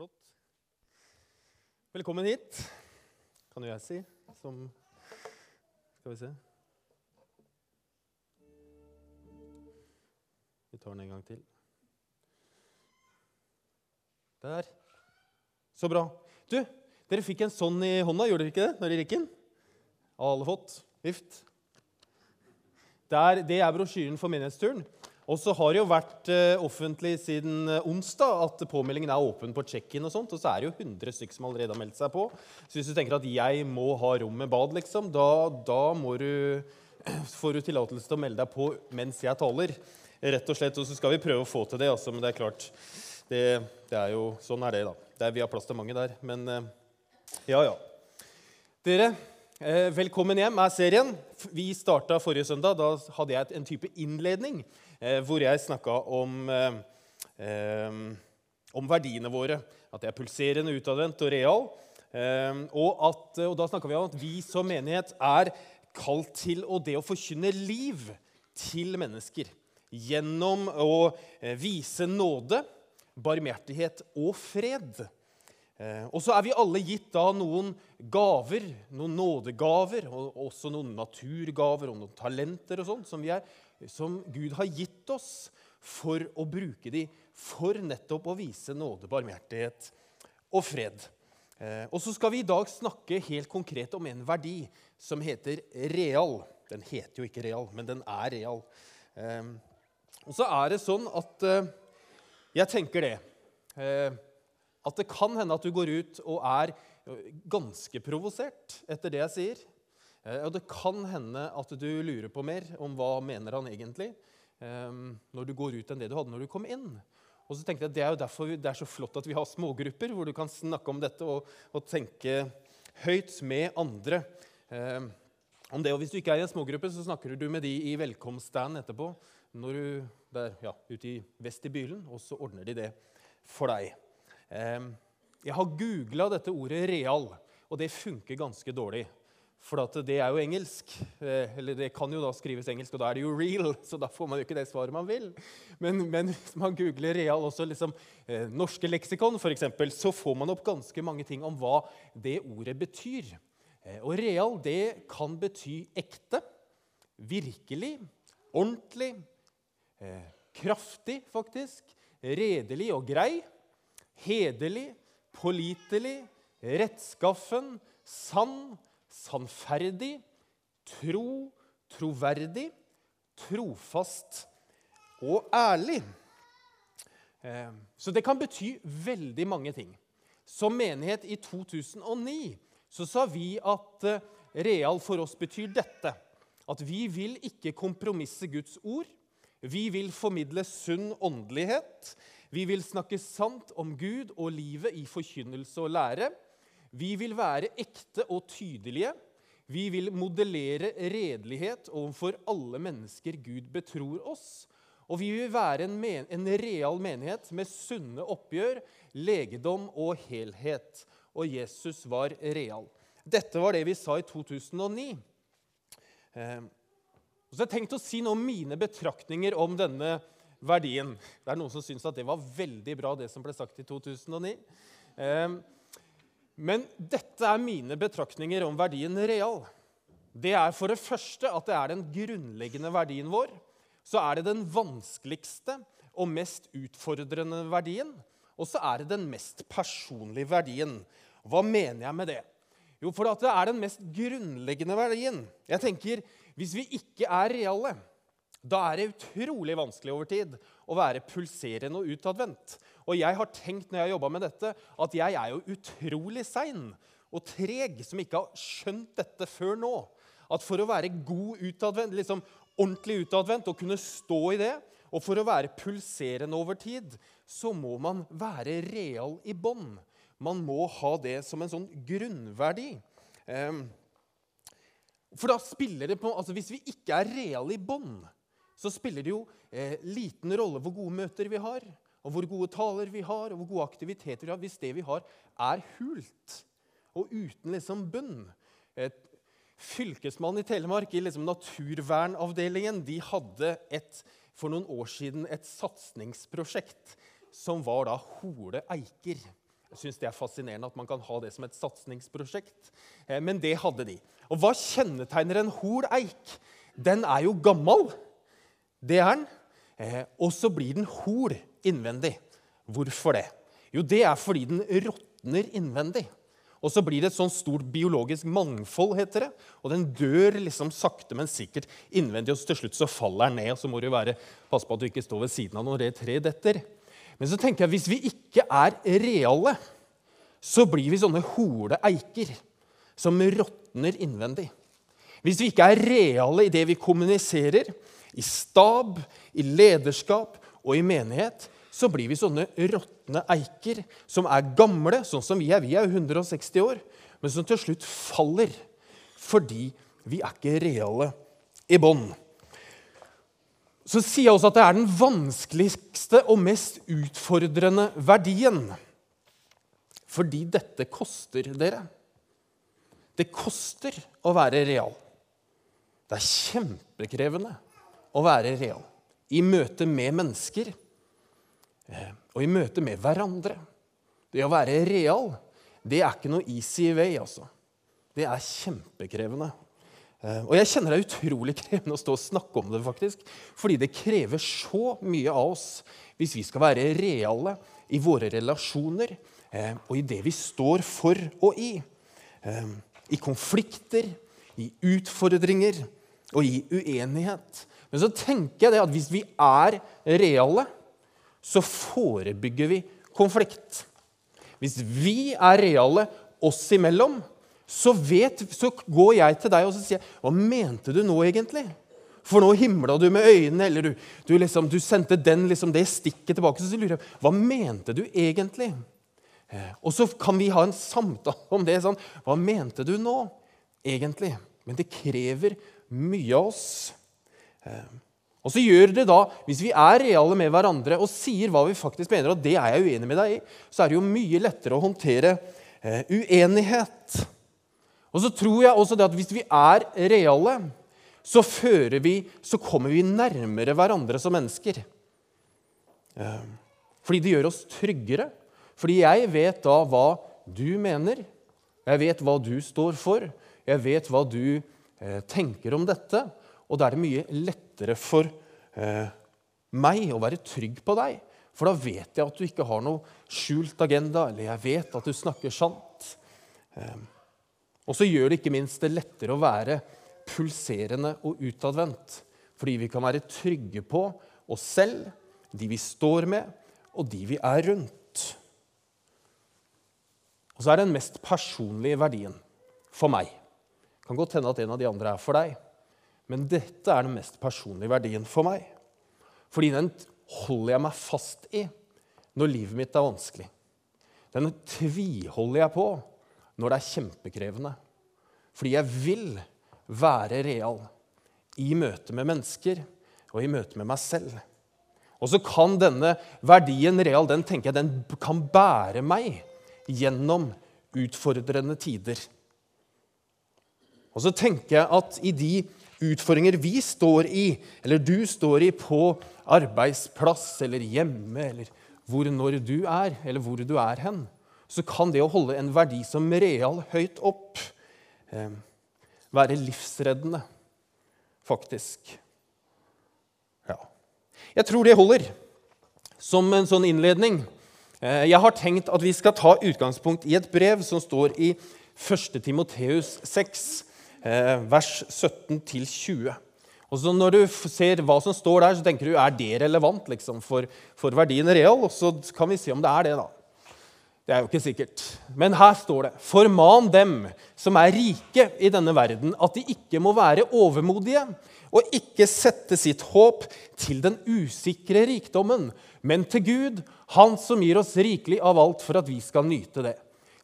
Flott. Velkommen hit, kan jo jeg si, som Skal vi se Vi tar den en gang til. Der. Så bra. Du, dere fikk en sånn i hånda, gjorde dere ikke det? når dere gikk inn? Alle fått? Vift. Der, det er brosjyren for menighetsturen. Og så har det jo vært eh, offentlig siden eh, onsdag at påmeldingen er åpen på check-in. Og sånt, og så er det jo 100 stykker som allerede har meldt seg på. Så hvis du tenker at jeg må ha rom med bad, liksom, da, da du, får du tillatelse til å melde deg på mens jeg taler. Rett og slett, og så skal vi prøve å få til det. Altså, men det er klart, det, det er jo, sånn er det, da. Det er, vi har plass til mange der. Men eh, ja, ja. Dere, velkommen hjem er serien. Vi starta forrige søndag. Da hadde jeg en type innledning hvor jeg snakka om, eh, om verdiene våre. At det er pulserende, utadvendt og real. Eh, og, at, og, da snakka vi om at vi som menighet er kalt til og det å forkynne liv til mennesker. Gjennom å eh, vise nåde, barmhjertighet og fred. Eh, og så er vi alle gitt da noen gaver, noen nådegaver, og også noen naturgaver og noen talenter og sånt, som, som Gud har gitt oss for å bruke de for nettopp å vise nåde, barmhjertighet og fred. Eh, og så skal vi i dag snakke helt konkret om en verdi som heter real. Den heter jo ikke real, men den er real. Eh, og så er det sånn at jeg tenker det at det kan hende at du går ut og er ganske provosert etter det jeg sier. Eh, og det kan hende at du lurer på mer om hva mener han egentlig ehm, når du går ut enn det du hadde når du kom inn. Og så tenkte jeg Det er jo derfor det er så flott at vi har smågrupper hvor du kan snakke om dette og, og tenke høyt med andre. Eh, om det, og Hvis du ikke er i en smågruppe, så snakker du med de i velkomststanden etterpå. når du der, ja, ute i vestibylen, og så ordner de det for deg. Jeg har googla dette ordet 'real', og det funker ganske dårlig. For det er jo engelsk. Eh, eller det kan jo da skrives engelsk, og da er det jo 'real'. Så da får man jo ikke det svaret man vil. Men, men hvis man googler 'real', også liksom eh, norske leksikon, f.eks., så får man opp ganske mange ting om hva det ordet betyr. Eh, og 'real' det kan bety ekte, virkelig, ordentlig, kraftig, faktisk, redelig og grei hederlig, pålitelig, rettskaffen, sann, sannferdig, tro, troverdig, trofast og ærlig. Eh, så det kan bety veldig mange ting. Som menighet i 2009 så sa vi at eh, real for oss betyr dette. At vi vil ikke kompromisse Guds ord. Vi vil formidle sunn åndelighet. Vi vil snakke sant om Gud og livet i forkynnelse og lære. Vi vil være ekte og tydelige. Vi vil modellere redelighet overfor alle mennesker Gud betror oss. Og vi vil være en, men en real menighet med sunne oppgjør, legedom og helhet. Og Jesus var real. Dette var det vi sa i 2009. Eh, så jeg har tenkt å si noe om mine betraktninger om denne verdien. Det er noen som syns at det var veldig bra, det som ble sagt i 2009. Ehm, men dette er mine betraktninger om verdien real. Det er for det første at det er den grunnleggende verdien vår. Så er det den vanskeligste og mest utfordrende verdien. Og så er det den mest personlige verdien. Hva mener jeg med det? Jo, for det er den mest grunnleggende verdien. Jeg tenker, Hvis vi ikke er reale, da er det utrolig vanskelig over tid å være pulserende og utadvendt. Og jeg har tenkt når jeg har med dette, at jeg er jo utrolig sein og treg som ikke har skjønt dette før nå. At for å være god utadvendt, liksom ordentlig utadvendt og kunne stå i det, og for å være pulserende over tid, så må man være real i bånd. Man må ha det som en sånn grunnverdi. Ehm, for da spiller det på altså Hvis vi ikke er reale i bånd, så spiller det jo eh, liten rolle hvor gode møter vi har, og hvor gode taler vi har, og hvor gode aktiviteter vi har, hvis det vi har, er hult og uten liksom bunn. Et fylkesmann i Telemark i liksom naturvernavdelingen de hadde et, for noen år siden et satsingsprosjekt som var da Hole Eiker. Jeg syns det er fascinerende at man kan ha det som et satsingsprosjekt. Eh, men det hadde de. Og hva kjennetegner en hol eik? Den er jo gammel. Det er den. Eh, og så blir den hol innvendig. Hvorfor det? Jo, det er fordi den råtner innvendig. Og så blir det et sånn stort biologisk mangfold, heter det. Og den dør liksom sakte, men sikkert innvendig, og til slutt så faller den ned. Og så må du være, passe på at du ikke står ved siden av når det treet detter. Men så tenker jeg, hvis vi ikke er reale, så blir vi sånne hole eiker som råtner innvendig. Hvis vi ikke er reale i det vi kommuniserer, i stab, i lederskap og i menighet, så blir vi sånne råtne eiker som er gamle, sånn som vi er. Vi er jo 160 år, men som til slutt faller fordi vi er ikke reale i bånd. Så sier jeg også at det er den vanskeligste og mest utfordrende verdien. Fordi dette koster dere. Det koster å være real. Det er kjempekrevende å være real i møte med mennesker eh, og i møte med hverandre. Det å være real, det er ikke noe easy way, altså. Det er kjempekrevende. Eh, og jeg kjenner det er utrolig krevende å stå og snakke om det, faktisk. Fordi det krever så mye av oss hvis vi skal være reale i våre relasjoner eh, og i det vi står for og i. I konflikter, i utfordringer og i uenighet. Men så tenker jeg det at hvis vi er reale, så forebygger vi konflikt. Hvis vi er reale oss imellom, så, vet, så går jeg til deg og så sier Hva mente du nå, egentlig? For nå himla du med øynene, eller du, du, liksom, du sendte den, liksom, det stikket tilbake. Så lurer jeg Hva mente du egentlig? Eh, og så kan vi ha en samtale om det. sånn, Hva mente du nå, egentlig? Men det krever mye av oss. Eh, og så gjør det da, Hvis vi er reale med hverandre og sier hva vi faktisk mener, og det er jeg uenig med deg i, så er det jo mye lettere å håndtere eh, uenighet. Og så tror jeg også det at hvis vi er reale, så, vi, så kommer vi nærmere hverandre som mennesker. Eh, fordi det gjør oss tryggere. Fordi jeg vet da hva du mener. Jeg vet hva du står for. Jeg vet hva du tenker om dette. Og da er det mye lettere for eh, meg å være trygg på deg. For da vet jeg at du ikke har noe skjult agenda, eller jeg vet at du snakker sant. Eh, og så gjør det ikke minst det lettere å være pulserende og utadvendt. Fordi vi kan være trygge på oss selv, de vi står med, og de vi er rundt. Og så er den mest personlige verdien for meg. Det kan godt hende at en av de andre er for deg. Men dette er den mest personlige verdien for meg. Fordi den holder jeg meg fast i når livet mitt er vanskelig. Den tviholder jeg på når det er kjempekrevende. Fordi jeg vil være real i møte med mennesker og i møte med meg selv. Og så kan denne verdien real den tenker jeg, den kan bære meg gjennom utfordrende tider. Og så tenker jeg at i de utfordringer vi står i, eller du står i på arbeidsplass eller hjemme, eller hvor når du er, eller hvor du er hen, så kan det å holde en verdi som real høyt opp eh, være livsreddende, faktisk. Ja. Jeg tror det holder som en sånn innledning. Eh, jeg har tenkt at vi skal ta utgangspunkt i et brev som står i 1. Timoteus 6, Eh, vers 17-20. Og så Når du ser hva som står der, så tenker du er det relevant liksom, for, for, verdien real. Og så kan vi se om det er det. da. Det er jo ikke sikkert. Men her står det.: Forman dem som er rike i denne verden, at de ikke må være overmodige, og ikke sette sitt håp til den usikre rikdommen, men til Gud, Han som gir oss rikelig av alt for at vi skal nyte det.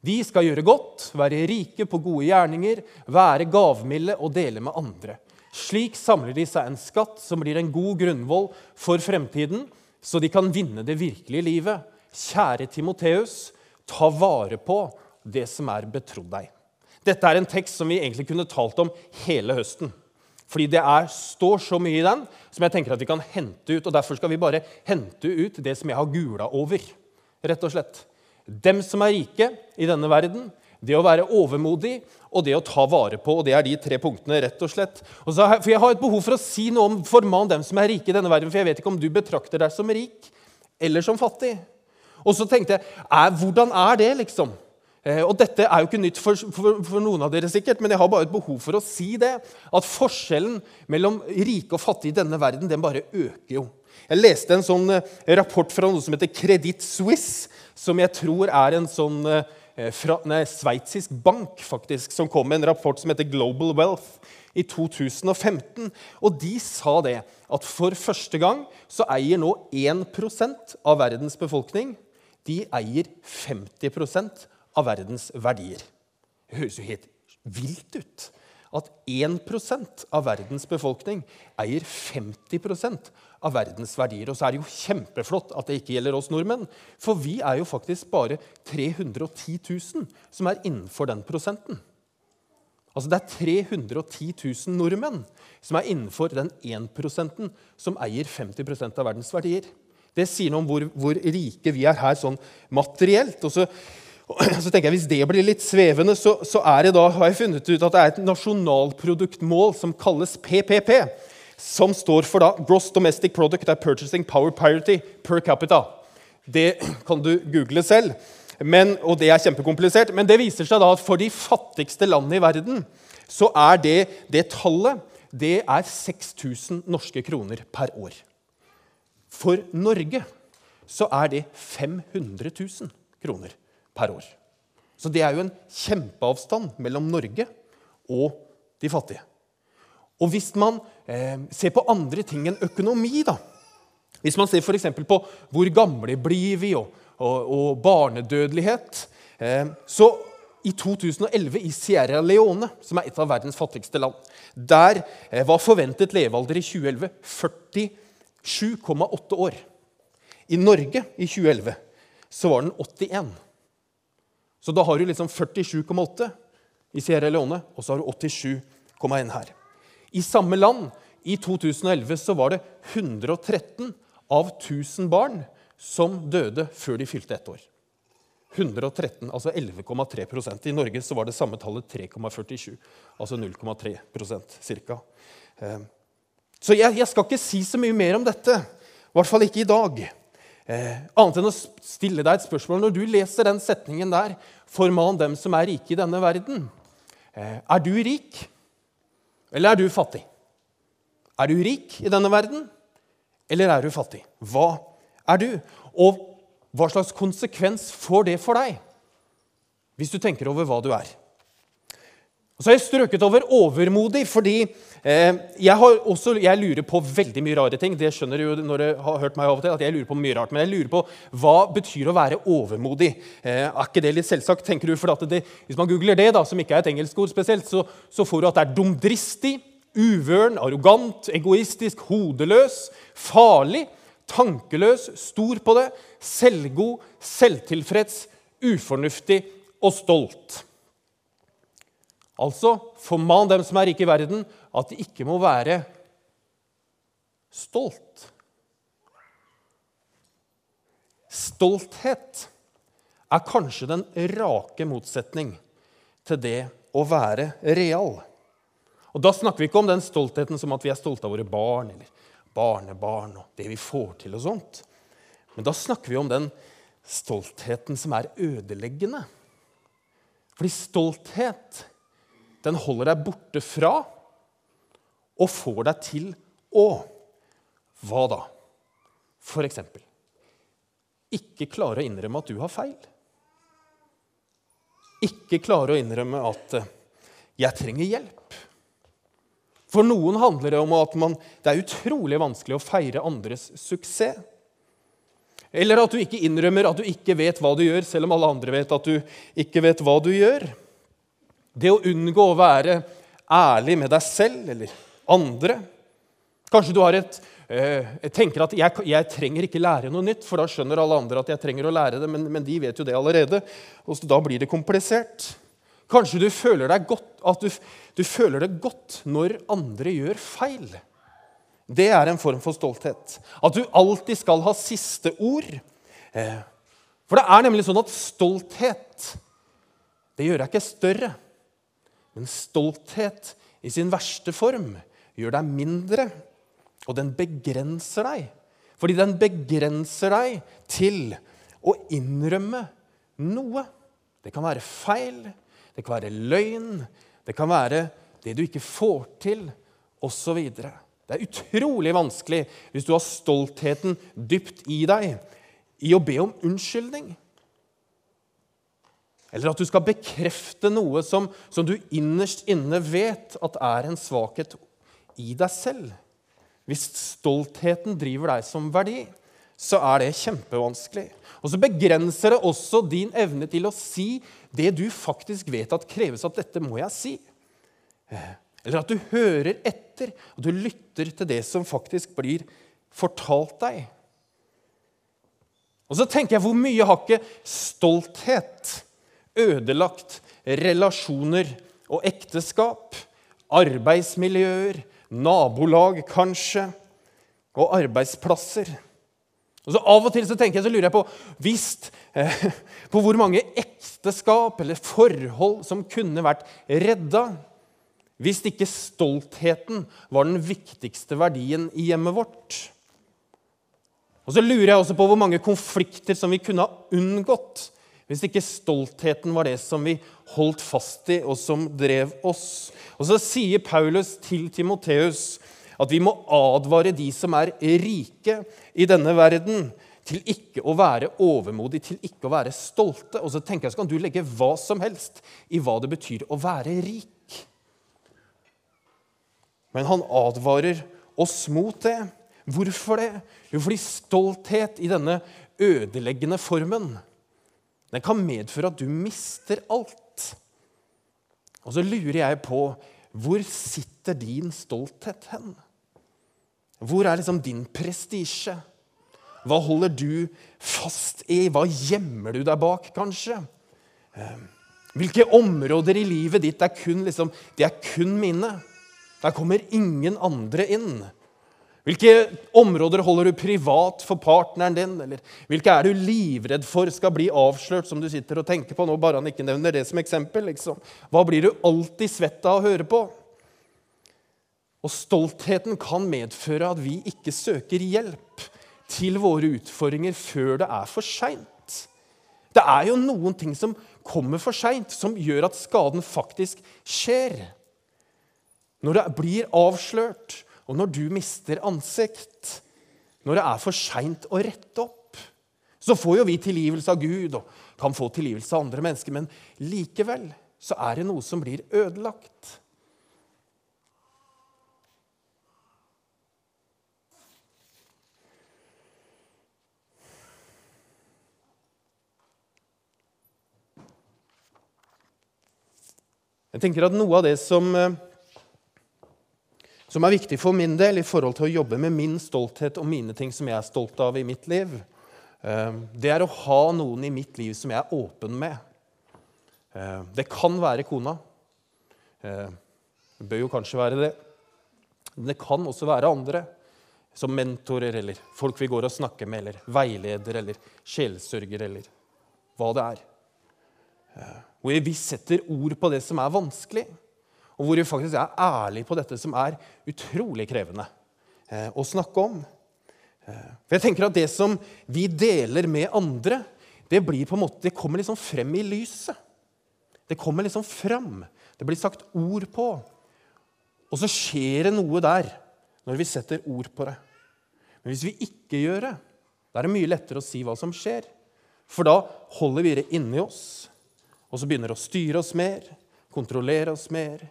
De skal gjøre godt, være rike på gode gjerninger, være gavmilde og dele med andre. Slik samler de seg en skatt som blir en god grunnvoll for fremtiden, så de kan vinne det virkelige livet. Kjære Timoteus, ta vare på det som er betrodd deg. Dette er en tekst som vi egentlig kunne talt om hele høsten. Fordi det er, står så mye i den som jeg tenker at vi kan hente ut. og Derfor skal vi bare hente ut det som jeg har gula over. rett og slett. Dem som er rike i denne verden, det å være overmodig og det å ta vare på. og Det er de tre punktene, rett og slett. Og så, for Jeg har et behov for å si noe om forman dem som er rike i denne verden. For jeg vet ikke om du betrakter deg som rik eller som fattig. Og så tenkte jeg er, hvordan er det, liksom? Eh, og Dette er jo ikke nytt for, for, for, noen av dere, sikkert, men jeg har bare et behov for å si det. At forskjellen mellom rike og fattige i denne verden den bare øker jo. Jeg leste en sånn eh, rapport fra noe som heter Credit Suisse, som jeg tror er en sånn eh, fra, nei, sveitsisk bank faktisk, som kom med en rapport som heter Global Wealth i 2015. Og de sa det at for første gang så eier nå 1 av verdens befolkning de eier 50% av verdens verdier. Det høres jo helt vilt ut at 1 av verdens befolkning eier 50% av verdens verdier. Og så er det jo kjempeflott at det ikke gjelder oss nordmenn. For vi er jo faktisk bare 310 000 som er innenfor den prosenten. Altså Det er 310 000 nordmenn som er innenfor den 1% som eier 50% av verdens verdier. Det sier noe om hvor, hvor rike vi er her sånn materielt. Og så så tenker jeg, Hvis det blir litt svevende, så, så er det da, har jeg funnet ut at det er et nasjonalproduktmål som kalles PPP. Som står for da Gross Domestic Product er Purchasing Power Parity per capita. Det kan du google selv, men, og det er kjempekomplisert. Men det viser seg da at for de fattigste landene i verden så er det, det tallet det er 6000 norske kroner per år. For Norge så er det 500 000 kroner per år. Så det er jo en kjempeavstand mellom Norge og de fattige. Og hvis man eh, ser på andre ting enn økonomi, da Hvis man ser f.eks. på hvor gamle blir vi, og, og, og barnedødelighet eh, Så i 2011 i Sierra Leone, som er et av verdens fattigste land, der eh, var forventet levealder i 2011 47,8 år. I Norge i 2011 så var den 81. Så da har du liksom 47,8 i Sierra Leone, og så har du 87,1 her. I samme land i 2011 så var det 113 av 1000 barn som døde før de fylte ett år. 113, altså 11,3% I Norge så var det samme tallet 3,47, altså 0,3 ca. Eh, så jeg, jeg, skal ikke si så mye mer om dette, i hvert fall ikke i dag. Eh, annet enn å stille deg et spørsmål. Når du leser den setningen der, forman dem som er rike i denne verden. Eh, er du rik, eller er du fattig? Er du rik i denne verden, eller er du fattig? Hva er du? Og hva slags konsekvens får det for deg, hvis du tenker over hva du er? Og så har jeg strøket over overmodig, fordi eh, jeg, også, jeg, lurer på veldig mye rare ting. Det skjønner du jo når du har hørt meg av og til, at jeg lurer på mye rart. Men jeg lurer på hva betyr å være overmodig. Eh, er ikke det litt selvsagt, tenker du? For det, hvis man googler det, da, som ikke er et engelskord spesielt, så, så får du at det er dumdristig, uvøren, arrogant, egoistisk, hodeløs, farlig, tankeløs, stor på det, selvgod, selvtilfreds, ufornuftig og stolt. Altså forman dem som er rike i verden, at de ikke må være stolt. Stolthet er kanskje den rake motsetning til det å være real. Og Da snakker vi ikke om den stoltheten som at vi er stolte av våre barn eller barnebarn og det vi får til og sånt. Men da snakker vi om den stoltheten som er ødeleggende. Fordi stolthet den holder deg borte fra og får deg til å Hva da? For eksempel ikke klare å innrømme at du har feil. Ikke klare å innrømme at eh, 'jeg trenger hjelp'. For noen handler det om at man, det er utrolig vanskelig å feire andres suksess. Eller at du ikke innrømmer at du ikke vet hva du gjør, selv om alle andre vet at du ikke vet hva du gjør. Det å unngå å være ærlig med deg selv eller andre. Kanskje du har et, eh, tenker at jeg, jeg, trenger ikke lære noe nytt, for da skjønner alle andre at jeg trenger å lære det, men, men de vet jo det allerede. og Da blir det komplisert. Kanskje du føler, deg godt, at du, du føler det godt når andre gjør feil. Det er en form for stolthet. At du alltid skal ha siste ord. Eh, For det er nemlig sånn at stolthet det gjør deg ikke større. Men stolthet i sin verste form gjør deg mindre, og den begrenser deg. Fordi den begrenser deg til å innrømme noe. Det kan være feil, det kan være løgn, det kan være det du ikke får til, osv. Det er utrolig vanskelig hvis du har stoltheten dypt i deg, i å be om unnskyldning. Eller at du skal bekrefte noe som, som, du innerst inne vet at er en svakhet i deg selv. Hvis stoltheten driver deg som verdi, så er det kjempevanskelig. Og så begrenser det også din evne til å si det du faktisk vet at kreves at dette må jeg si. Eller at du hører etter, og du lytter til det som faktisk blir fortalt deg. Og så tenker jeg, hvor mye har ikke stolthet ødelagt relasjoner og ekteskap, arbeidsmiljøer, nabolag kanskje, og arbeidsplasser? Og så Av og til så tenker jeg, så lurer jeg på visst, eh, på hvor mange ekteskap eller forhold som kunne vært redda hvis ikke stoltheten var den viktigste verdien i hjemmet vårt. Og så lurer jeg også på hvor mange konflikter som vi kunne ha unngått hvis ikke stoltheten var det som vi holdt fast i, og som drev oss. Og så sier Paulus til Timoteus at vi må advare de som er rike i denne verden, til ikke å være overmodig, til ikke å være stolte. Og så tenker jeg, så kan du legge hva som helst i hva det betyr å være rik. Men han advarer oss mot det. Hvorfor det? Jo, fordi stolthet i denne ødeleggende formen den kan medføre at du mister alt. Og så lurer jeg på hvor sitter din stolthet hen? Hvor er liksom din prestisje? Hva holder du fast i? Hva gjemmer du deg bak, kanskje? Eh, hvilke områder i livet ditt er kun, liksom, det er kun mine? Der kommer ingen andre inn. Hvilke områder holder du privat for partneren din? Eller hvilke er du livredd for skal bli avslørt, som du sitter og tenker på nå? bare han ikke nevner det som eksempel. Liksom. Hva blir du alltid svett av å høre på? Og stoltheten kan medføre at vi ikke søker hjelp til våre utfordringer før det er for seint. Det er jo noen ting som kommer for seint, som gjør at skaden faktisk skjer. Når det blir avslørt, og når du mister ansikt, når det er for seint å rette opp, så får jo vi tilgivelse av Gud og kan få tilgivelse av andre mennesker, men likevel så er det noe som blir ødelagt. Jeg tenker at noe av det som eh, som er viktig for min del i forhold til å jobbe med min stolthet og mine ting som jeg er stolt av i mitt liv, eh, det er å ha noen i mitt liv som jeg er åpen med. Eh, det kan være kona. Eh, det bør jo kanskje være det. Men det kan også være andre, som mentorer eller folk vi går og snakker med, eller veileder eller sjelsørger eller hva det er. Hvor vi setter ord på det som er vanskelig og hvor vi faktisk er ærlige på dette som er utrolig krevende eh, å snakke om. Eh, for jeg tenker at Det som vi deler med andre, det, blir på en måte, det kommer liksom frem i lyset. Det kommer liksom frem. Det blir sagt ord på. Og så skjer det noe der når vi setter ord på det. Men hvis vi ikke gjør det, da er det mye lettere å si hva som skjer. For da holder vi det inni oss, og så begynner det å styre oss mer, kontrollere oss mer,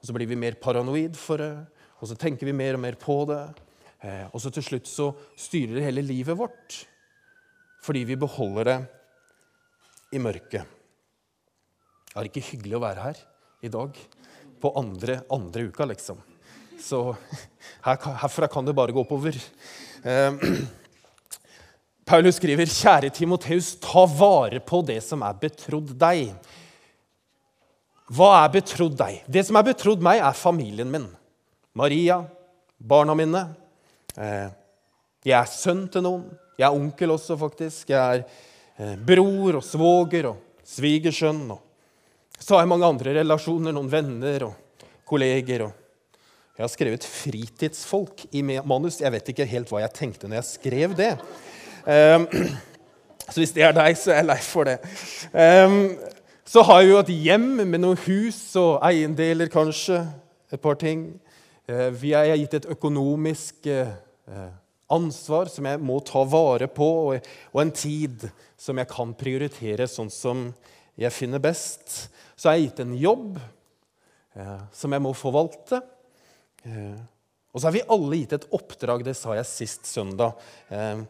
og så blir vi mer paranoid for det, og så tenker vi mer og mer på det. Eh, og så til slutt så styrer det hele livet vårt fordi vi beholder det i mørket. Det er ikke hyggelig å være her i dag på andre, andre uka, liksom. Så her, herfra kan det bare gå oppover. Eh, Paulus skriver, 'Kjære Timoteus, ta vare på det som er betrodd deg.' Hva er betrodd deg? Det som er betrodd meg, er familien min. Maria, barna mine. Eh, jeg er sønn til noen. Jeg er onkel også, faktisk. Jeg er eh, bror og svoger og svigersønn. Og så har jeg mange andre relasjoner, noen venner og kolleger. og jeg har skrevet 'fritidsfolk' i manus. Jeg vet ikke helt hva jeg tenkte når jeg skrev det. Um, så hvis det er deg, så er jeg lei for det. Um, så har jeg jo et hjem med noen hus og eiendeler, kanskje. Et par ting. Uh, vi er gitt et økonomisk uh, ansvar som jeg må ta vare på, og, en tid som jeg kan prioritere sånn som jeg finner best. Så er jeg gitt en jobb uh, som jeg må forvalte. Eh, og så har vi alle gitt et oppdrag, det sa jeg sist søndag, eh,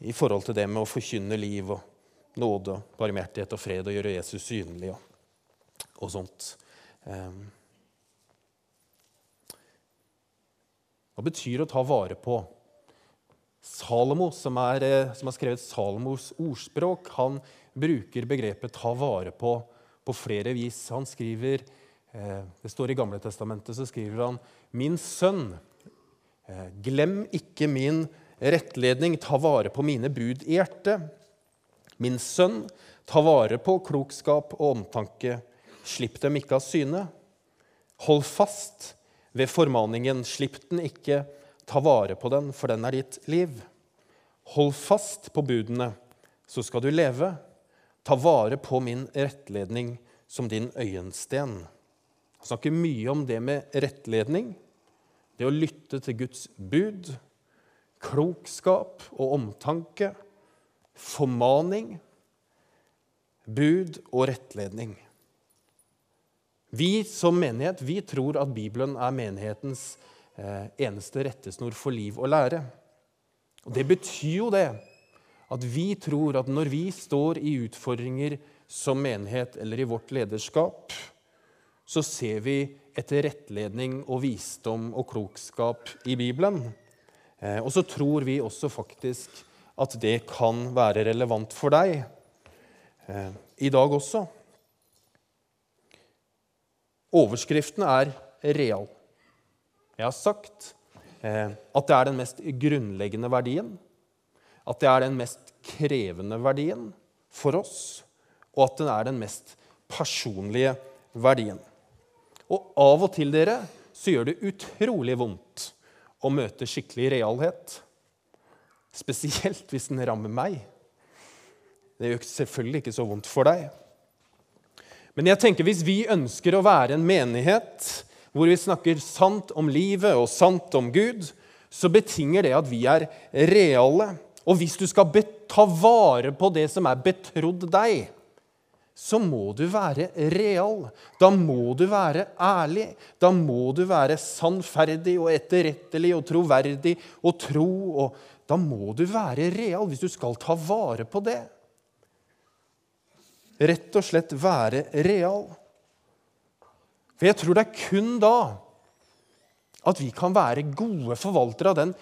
i forhold til det med å forkynne liv og nåde og barmhjertighet og fred og gjøre Jesus synlig og, og sånt. Um, hva betyr å ta vare på? Salomo, som, er, som har skrevet Salomos ordspråk, han bruker begrepet 'ta vare på' på flere vis. Han skriver Eh, det står I Gamle Testamentet så skriver han Min sønn, eh, glem ikke min rettledning, ta vare på mine bud i hjertet. Min sønn, ta vare på klokskap og omtanke, slipp dem ikke av syne. Hold fast ved formaningen, slipp den ikke, ta vare på den, for den er ditt liv. Hold fast på budene, så skal du leve. Ta vare på min rettledning som din øyensten. Han snakker mye om det med rettledning, det å lytte til Guds bud, klokskap og omtanke, formaning, bud og rettledning. Vi som menighet vi tror at Bibelen er menighetens eh, eneste rettesnor for liv og lære. Og Det betyr jo det at vi tror at når vi står i utfordringer som menighet eller i vårt lederskap, så ser vi etter rettledning og visdom og klokskap i Bibelen. Eh, og så tror vi også faktisk at det kan være relevant for deg eh, i dag også. Overskriften er real. Jeg har sagt eh, at det er den mest grunnleggende verdien, at det er den mest krevende verdien for oss, og at den er den mest personlige verdien. Og av og til dere, så gjør det utrolig vondt å møte skikkelig realhet. Spesielt hvis den rammer meg. Det gjør selvfølgelig ikke så vondt for deg. Men jeg tenker hvis vi ønsker å være en menighet hvor vi snakker sant om livet og sant om Gud, så betinger det at vi er reale. Og hvis du skal ta vare på det som er betrodd deg, så må du være real. Da må du være ærlig. Da må du være sannferdig og etterrettelig og troverdig og tro. Og da må du være real hvis du skal ta vare på det. Rett og slett være real. For jeg tror det er kun da at vi kan være gode forvaltere av den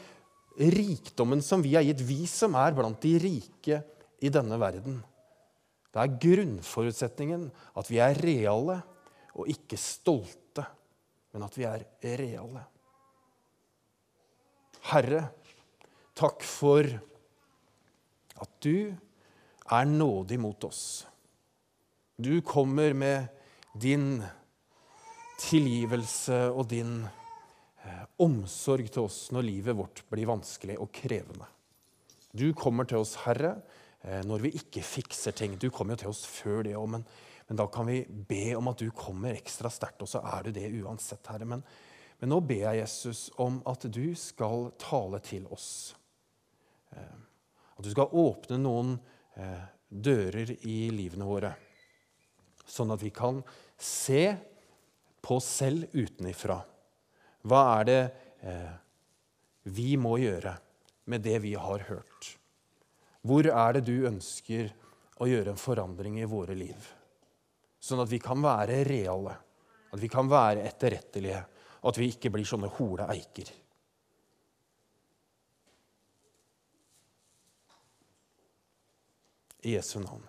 rikdommen som vi har gitt, vi som er blant de rike i denne verden. Det er grunnforutsetningen at vi er reale og ikke stolte, men at vi er reale. Herre, takk for at du er nådig mot oss. Du kommer med din tilgivelse og din eh, omsorg til oss når livet vårt blir vanskelig og krevende. Du kommer til oss, Herre, når vi ikke fikser ting. Du kommer jo til oss før det òg, men, men, da kan vi be om at du kommer ekstra sterkt, og så er du det uansett, Herre. Men, men nå ber jeg Jesus om at du skal tale til oss. Eh, at du skal åpne noen eh, dører i livene våre, sånn at vi kan se på oss selv utenifra. Hva er det vi må gjøre med det vi har hørt? Hvor er det du ønsker å gjøre en forandring i våre liv? Sånn at vi kan være reale, at vi kan være etterrettelige, og at vi ikke blir sånne hole eiker. I Jesu navn.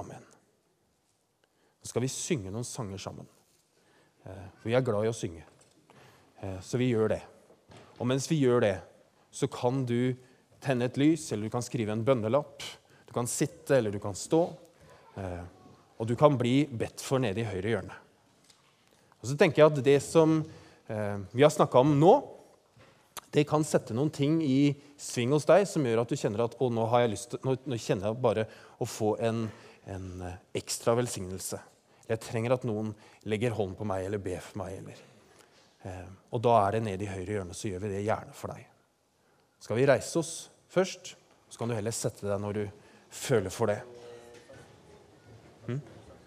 Amen. Nå skal vi synge noen sanger sammen. Eh, vi er glad i å synge, eh, så vi gjør det. Og mens vi gjør det, så kan du tenne et lys, eller du kan skrive en bønnelapp. Du kan sitte, eller du kan stå. Eh, og du kan bli bedt for nede i høyre hjørne. Og så tenker jeg at Det som eh, vi har snakka om nå, det kan sette noen ting i sving hos deg som gjør at du kjenner at å, nå, har jeg lyst nå, kjenner jeg bare å få en, en eh, ekstra velsignelse. Jeg trenger at noen legger hånd på meg eller ber for meg. Eller. Og da er det nede i høyre hjørne, så gjør vi det gjerne for deg. Skal vi reise oss først, så kan du heller sette deg når du føler for det. Mm?